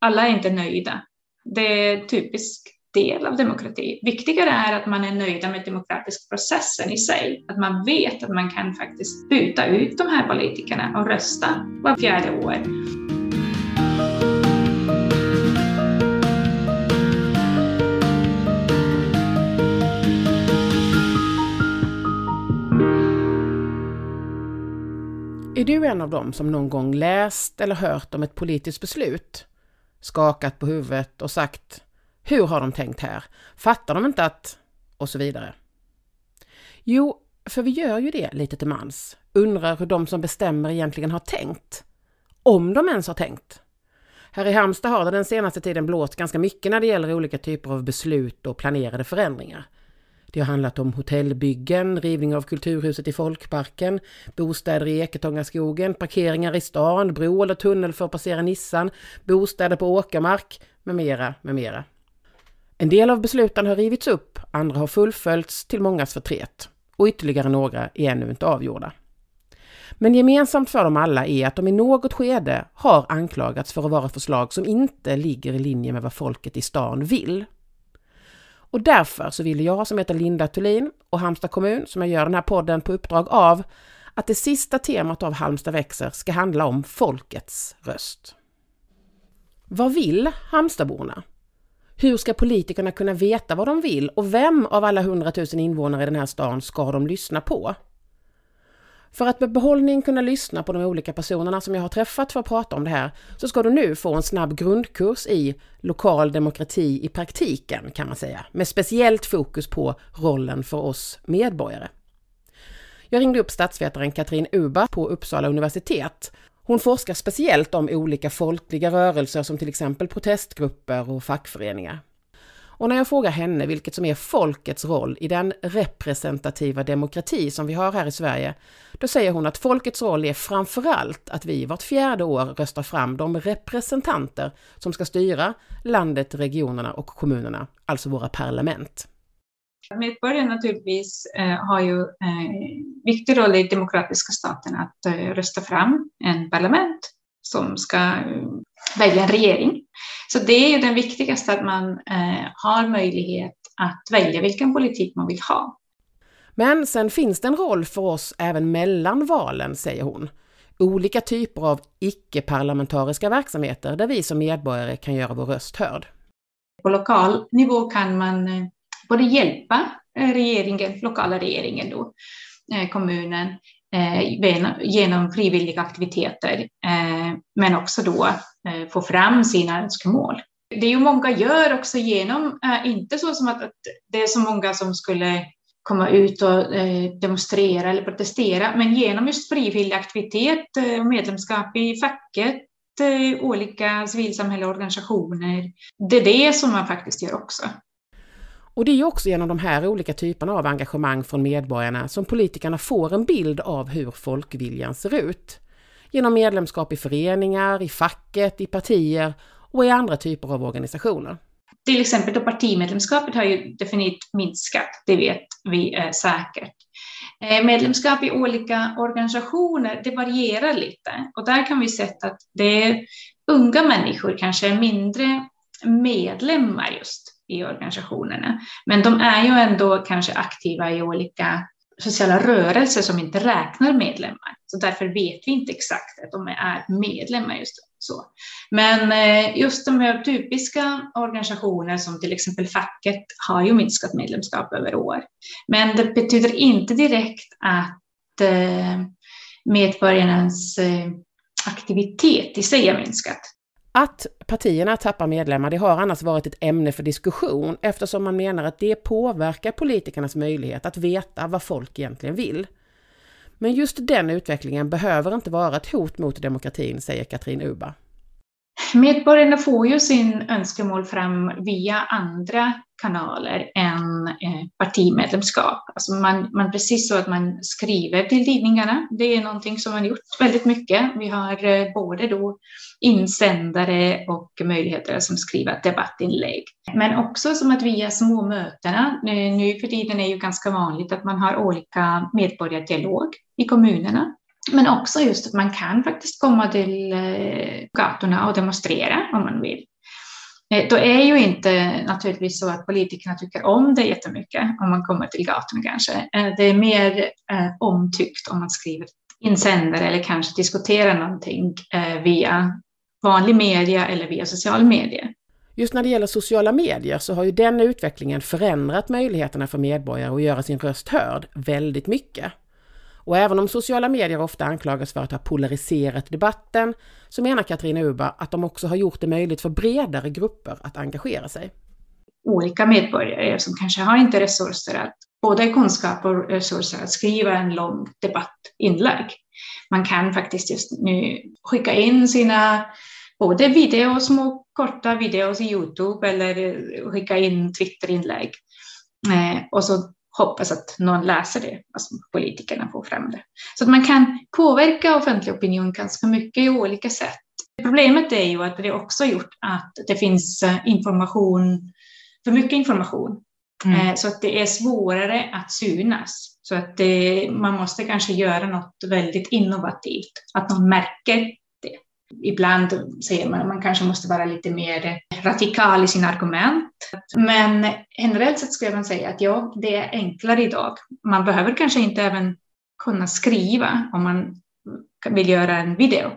alla är inte nöjda. Det är typisk del av demokrati. Viktigare är att man är nöjda med demokratiska processen i sig. Att man vet att man kan faktiskt byta ut de här politikerna och rösta var fjärde år. Är du en av dem som någon gång läst eller hört om ett politiskt beslut, skakat på huvudet och sagt hur har de tänkt här? Fattar de inte att... och så vidare. Jo, för vi gör ju det lite till mans. Undrar hur de som bestämmer egentligen har tänkt. Om de ens har tänkt. Här i Halmstad har det den senaste tiden blåst ganska mycket när det gäller olika typer av beslut och planerade förändringar. Det har handlat om hotellbyggen, rivning av Kulturhuset i Folkparken, bostäder i Eketångaskogen, parkeringar i stan, bro eller tunnel för att passera Nissan, bostäder på åkermark, med mera, med mera. En del av besluten har rivits upp, andra har fullföljts till mångas förtret och ytterligare några är ännu inte avgjorda. Men gemensamt för dem alla är att de i något skede har anklagats för att vara förslag som inte ligger i linje med vad folket i stan vill. Och därför så vill jag som heter Linda Thulin och Halmstad kommun, som jag gör den här podden på uppdrag av, att det sista temat av Halmstad växer ska handla om folkets röst. Vad vill Halmstadborna? Hur ska politikerna kunna veta vad de vill och vem av alla hundratusen invånare i den här stan ska de lyssna på? För att med behållning kunna lyssna på de olika personerna som jag har träffat för att prata om det här så ska du nu få en snabb grundkurs i lokal demokrati i praktiken kan man säga, med speciellt fokus på rollen för oss medborgare. Jag ringde upp statsvetaren Katrin Uba på Uppsala universitet. Hon forskar speciellt om olika folkliga rörelser som till exempel protestgrupper och fackföreningar. Och när jag frågar henne vilket som är folkets roll i den representativa demokrati som vi har här i Sverige, då säger hon att folkets roll är framförallt att vi vart fjärde år röstar fram de representanter som ska styra landet, regionerna och kommunerna, alltså våra parlament. Medborgarna naturligtvis eh, har ju eh, viktig roll i demokratiska staten att eh, rösta fram en parlament som ska eh, välja en regering. Så det är ju den viktigaste, att man eh, har möjlighet att välja vilken politik man vill ha. Men sen finns det en roll för oss även mellan valen, säger hon. Olika typer av icke-parlamentariska verksamheter där vi som medborgare kan göra vår röst hörd. På lokal nivå kan man eh, både hjälpa eh, regeringen, lokala regeringen då, kommunen, Eh, genom frivilliga aktiviteter, eh, men också då eh, få fram sina önskemål. Det är ju många gör också genom, inte så som att det är så många som skulle komma ut och demonstrera eller protestera, men genom just frivillig aktivitet, och medlemskap i facket, olika civilsamhällesorganisationer. Det är det som man faktiskt gör också. Och det är ju också genom de här olika typerna av engagemang från medborgarna som politikerna får en bild av hur folkviljan ser ut. Genom medlemskap i föreningar, i facket, i partier och i andra typer av organisationer till exempel då partimedlemskapet har ju definitivt minskat, det vet vi eh, säkert. Eh, medlemskap i olika organisationer, det varierar lite och där kan vi se att det är unga människor kanske är mindre medlemmar just i organisationerna. Men de är ju ändå kanske aktiva i olika sociala rörelser som inte räknar medlemmar. Så därför vet vi inte exakt att de är medlemmar just så. Men eh, just de här typiska organisationer som till exempel facket har ju minskat medlemskap över år. Men det betyder inte direkt att eh, medborgarnas eh, aktivitet i sig har minskat. Att partierna tappar medlemmar, det har annars varit ett ämne för diskussion eftersom man menar att det påverkar politikernas möjlighet att veta vad folk egentligen vill. Men just den utvecklingen behöver inte vara ett hot mot demokratin, säger Katrin Uba. Medborgarna får ju sin önskemål fram via andra kanaler än eh, partimedlemskap. Alltså man, man precis så att man skriver till tidningarna. Det är någonting som man gjort väldigt mycket. Vi har eh, både då insändare och möjligheter att skriva debattinlägg. Men också som att via små mötena. Eh, nu för tiden är det ju ganska vanligt att man har olika medborgardialog i kommunerna men också just att man kan faktiskt komma till eh, gatorna och demonstrera om man vill. Eh, då är ju inte naturligtvis så att politikerna tycker om det jättemycket om man kommer till gatorna kanske. Eh, det är mer omtyckt om man skriver insändare eller kanske diskuterar någonting via vanlig media eller via social media. Just när det gäller sociala medier så har ju den utvecklingen förändrat möjligheterna för medborgare att göra sin röst hörd väldigt mycket. Och även om sociala medier ofta anklagas för att ha polariserat debatten så menar Katarina Uba att de också har gjort det möjligt för bredare grupper att engagera sig. Olika medborgare som kanske har inte resurser att både kunskap och resurser att skriva en lång debattinlägg. Man kan faktiskt just nu skicka in sina både videos, små korta videos i Youtube eller skicka in Twitterinlägg. Eh, och så hoppas att någon läser det, alltså politikerna får fram det. Så att man kan påverka offentlig opinion ganska mycket i olika sätt. Problemet är ju att det också gjort att det finns eh, information, för mycket information. Mm. Eh, så att det är svårare att synas. Så att det, man måste kanske göra något väldigt innovativt, att någon märker Ibland säger man att man kanske måste vara lite mer radikal i sina argument. Men generellt sett skulle jag säga att ja, det är enklare idag. Man behöver kanske inte även kunna skriva om man vill göra en video.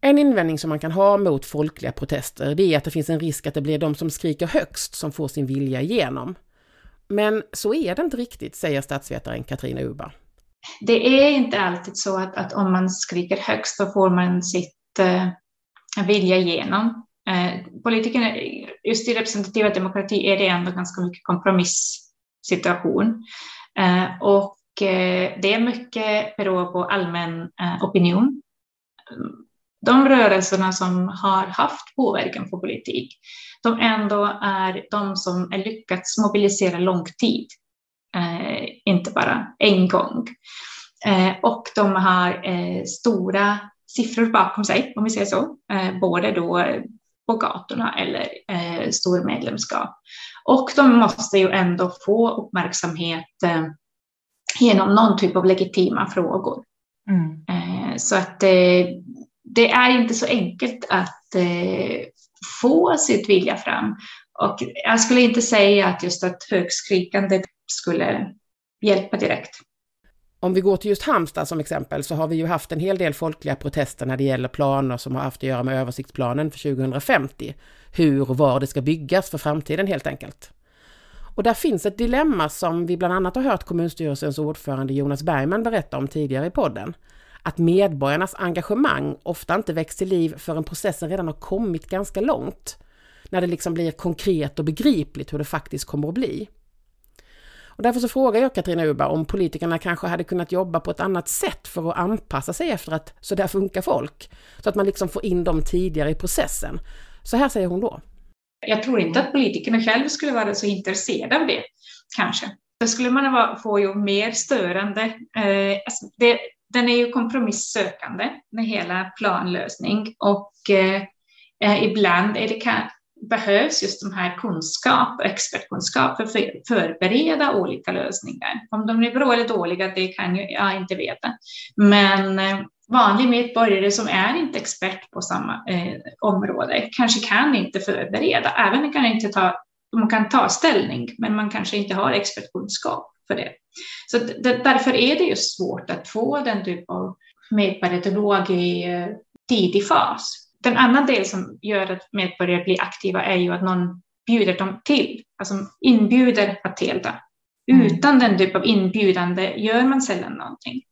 En invändning som man kan ha mot folkliga protester det är att det finns en risk att det blir de som skriker högst som får sin vilja igenom. Men så är det inte riktigt, säger statsvetaren Katrina Uba det är inte alltid så att, att om man skriker högst så får man sitt eh, vilja igenom. Eh, politikerna, just i representativa demokrati är det ändå ganska mycket kompromissituation. Eh, och eh, det är mycket beror på allmän eh, opinion. De rörelserna som har haft påverkan på politik, de ändå är de som är lyckats mobilisera lång tid inte bara en gång. Eh, och de har eh, stora siffror bakom sig, om vi säger så, eh, både då på gatorna eller eh, stor medlemskap. Och de måste ju ändå få uppmärksamhet eh, genom någon typ av legitima frågor. Mm. Eh, så att det är inte så enkelt att få sitt vilja fram. Och jag skulle inte säga att just att högskrikande skulle hjälpa direkt. Om vi går till just Halmstad som exempel så har vi ju haft en hel del folkliga protester när det gäller planer som har haft att göra med översiktsplanen för 2050. Hur och var det ska byggas för framtiden helt enkelt. Och där finns ett dilemma som vi bland annat har hört kommunstyrelsens ordförande Jonas Bergman berätta om tidigare i podden. Att medborgarnas engagemang ofta inte väcks till liv förrän processen redan har kommit ganska långt. När det liksom blir konkret och begripligt hur det faktiskt kommer att bli. Och därför så frågar jag Katarina Uba om politikerna kanske hade kunnat jobba på ett annat sätt för att anpassa sig efter att så där funkar folk. Så att man liksom får in dem tidigare i processen. Så här säger hon då. Jag tror inte att politikerna själva skulle vara så intresserade av det, kanske. Då skulle man få ju mer störande. Eh, alltså det, den är ju kompromissökande med hela planlösning och eh, eh, ibland är det behövs just de här kunskap, expertkunskap för att förbereda olika lösningar. Om de är bra eller dåliga, det kan jag inte veta. Men eh, vanlig medborgare som är inte expert på samma eh, område kanske kan inte förbereda, även om kan inte ta, man kan ta ställning, men man kanske inte har expertkunskap för det. Så därför är det ju svårt att få den typ av medborgardialog i eh, tidig fas den andra del som gör att medborgare blir aktiva är ju att någon bjuder dem till, alltså inbjuder att delta. Mm. Utan den typ av inbjudande gör man sällan någonting.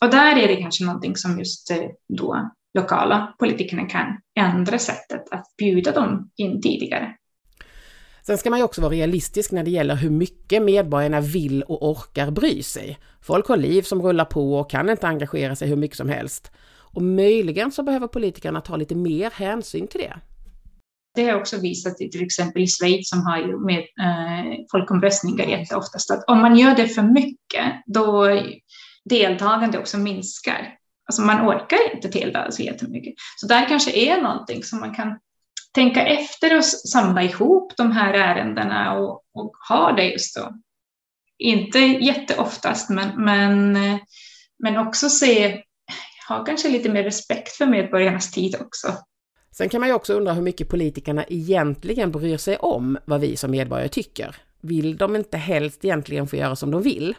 Och där är det kanske någonting som just eh, då lokala politikerna kan ändra sättet att bjuda dem in tidigare. Sen ska man ju också vara realistisk när det gäller hur mycket medborgarna vill och orkar bry sig. Folk har liv som rullar på och kan inte engagera sig hur mycket som helst. Och möjligen så behöver politikerna ta lite mer hänsyn till det. Det har också visat i till exempel i Schweiz som har ju med eh, folkomröstningar jätteoftast att om man gör det för mycket då deltagande också minskar. Alltså man orkar inte delta så jättemycket. Så där kanske är någonting som man kan tänka efter och samla ihop de här ärendena och, och ha det just då. Inte jätteoftast, men, men eh, men också se, ha kanske lite mer respekt för medborgarnas tid också. Sen kan man ju också undra hur mycket politikerna egentligen bryr sig om vad vi som medborgare tycker. Vill de inte helst egentligen få göra som de vill?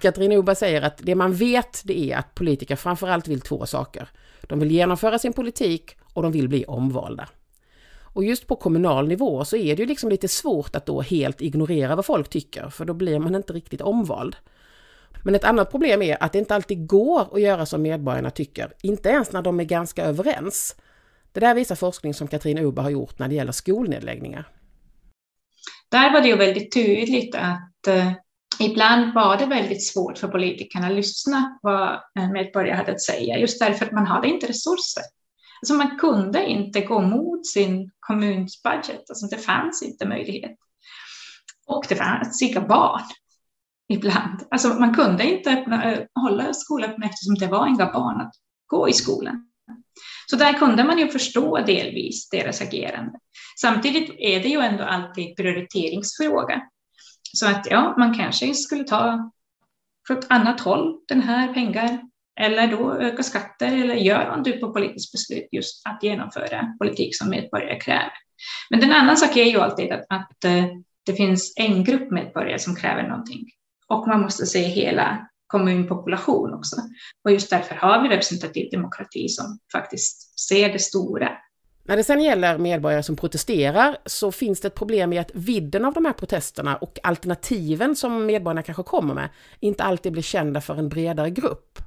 Katrin Oba säger att det man vet det är att politiker framförallt vill två saker. De vill genomföra sin politik och de vill bli omvalda. Och just på kommunal nivå så är det ju liksom lite svårt att då helt ignorera vad folk tycker, för då blir man inte riktigt omvald. Men ett annat problem är att det inte alltid går att göra som medborgarna tycker, inte ens när de är ganska överens. Det där visar forskning som Katrin Oba har gjort när det gäller skolnedläggningar. Där var det ju väldigt tydligt att eh, ibland var det väldigt svårt för politikerna att lyssna vad medborgarna medborgare hade att säga, just därför att man hade inte resurser. Alltså man kunde inte gå mot sin kommuns budget, alltså det fanns inte möjlighet. Och det fanns inga barn ibland. Alltså man kunde inte öppna, eh, hålla skolan eftersom det var inga barn att gå i skolan. Så där kunde man ju förstå delvis deras agerande. Samtidigt är det ju ändå alltid prioriteringsfråga. Så att ja, man kanske skulle ta från ett annat håll den här pengar eller då öka skatter eller gör man typ på politiskt beslut just att genomföra politik som medborgare kräver. Men den annan sak är ju alltid att, att eh, det finns en grupp medborgare som kräver någonting och man måste se hela kommunpopulation också. Och just därför har vi representativ demokrati som faktiskt ser det stora. När det sen gäller medborgare som protesterar så finns det ett problem i att vidden av de här protesterna och alternativen som medborgarna kanske kommer med inte alltid blir kända för en bredare grupp.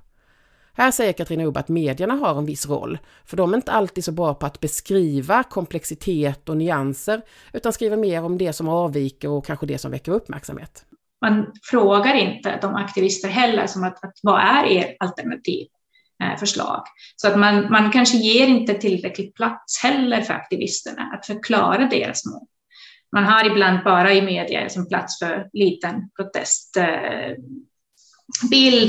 Här säger Katrina Ubb att medierna har en viss roll, för de är inte alltid så bra på att beskriva komplexitet och nyanser, utan skriver mer om det som avviker och kanske det som väcker uppmärksamhet man frågar inte de aktivister heller som att, att vad är er alternativ eh, förslag? Så att man, man kanske ger inte tillräckligt plats heller för aktivisterna att förklara deras mål. Man har ibland bara i media som plats för liten protestbilder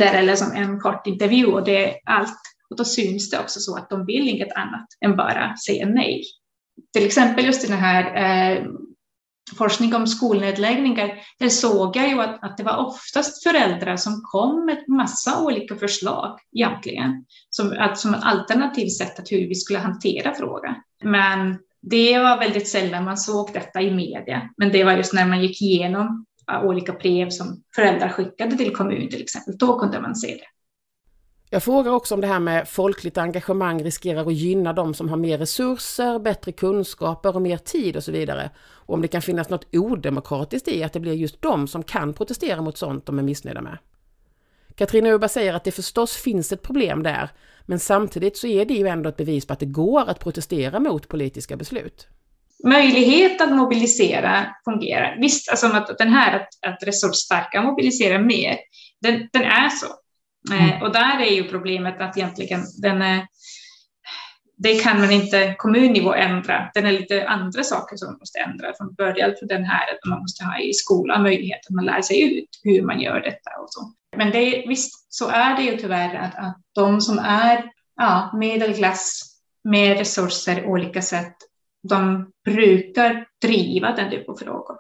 eh, eller som en kort intervju och det är allt. Och då syns det också så att de vill inget annat än bara säga nej. Till exempel just den här eh, forskning om skolnedläggningar, där såg jag ju att, att det var oftast föräldrar som kom med massa olika förslag egentligen, som, att, som ett alternativt sätt att hur vi skulle hantera frågan. Men det var väldigt sällan man såg detta i media, men det var just när man gick igenom olika brev som föräldrar skickade till kommun till exempel, då kunde man se det. Jag frågar också om det här med folkligt engagemang riskerar att gynna de som har mer resurser, bättre kunskaper och mer tid och så vidare. Och om det kan finnas något odemokratiskt i att det blir just de som kan protestera mot sånt de är missnöjda med. Katrina Uba säger att det förstås finns ett problem där, men samtidigt så är det ju ändå ett bevis på att det går att protestera mot politiska beslut. Möjlighet att mobilisera fungerar. Visst, alltså att den här att, att resursstarka mobiliserar mer, den, den är så. Eh, mm. och där är ju problemet att egentligen den är, det kan man inte kommunnivå ändra. Den är lite andra saker som man måste ändra från början. För den här att man måste ha i skolan möjlighet att man lär sig ut hur man gör detta och så. Men det, visst, så är det ju tyvärr att, att de som är ja, medelklass med resurser olika sätt, de brukar driva den typen av frågor.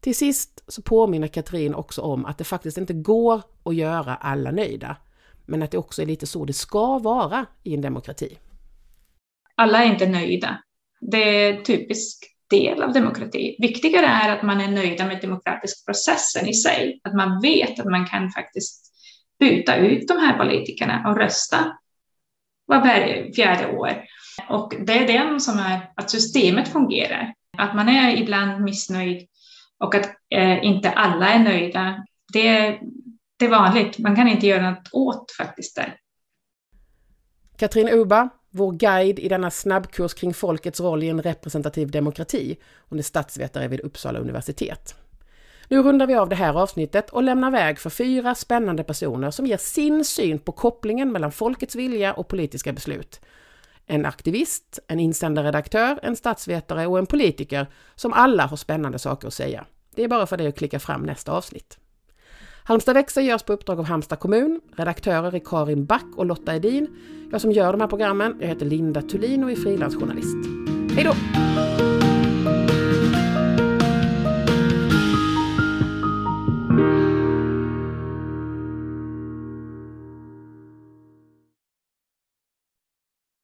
Till sist så påminner Katrin också om att det faktiskt inte går att göra alla nöjda, men att det också är lite så det ska vara i en demokrati. Alla är inte nöjda. Det är en typisk del av demokrati. Viktigare är att man är nöjda med demokratisk processen i sig, att man vet att man kan faktiskt byta ut de här politikerna och rösta var fjärde år. Och det är det som är att systemet fungerar. Att man är ibland missnöjd och att eh, inte alla är nöjda, det, det är vanligt. Man kan inte göra något åt faktiskt där. Katrin Uba, vår guide i denna snabbkurs kring folkets roll i en representativ demokrati. Hon är statsvetare vid Uppsala universitet. Nu rundar vi av det här avsnittet och lämnar väg för fyra spännande personer som ger sin syn på kopplingen mellan folkets vilja och politiska beslut. En aktivist, en insändarredaktör, en statsvetare och en politiker som alla har spännande saker att säga. Det är bara för dig att klicka fram nästa avsnitt. Halmstad växer görs på uppdrag av Halmstad kommun. Redaktörer är Karin Back och Lotta Edin. Jag som gör de här programmen, jag heter Linda Thulin och är frilansjournalist. Hej då!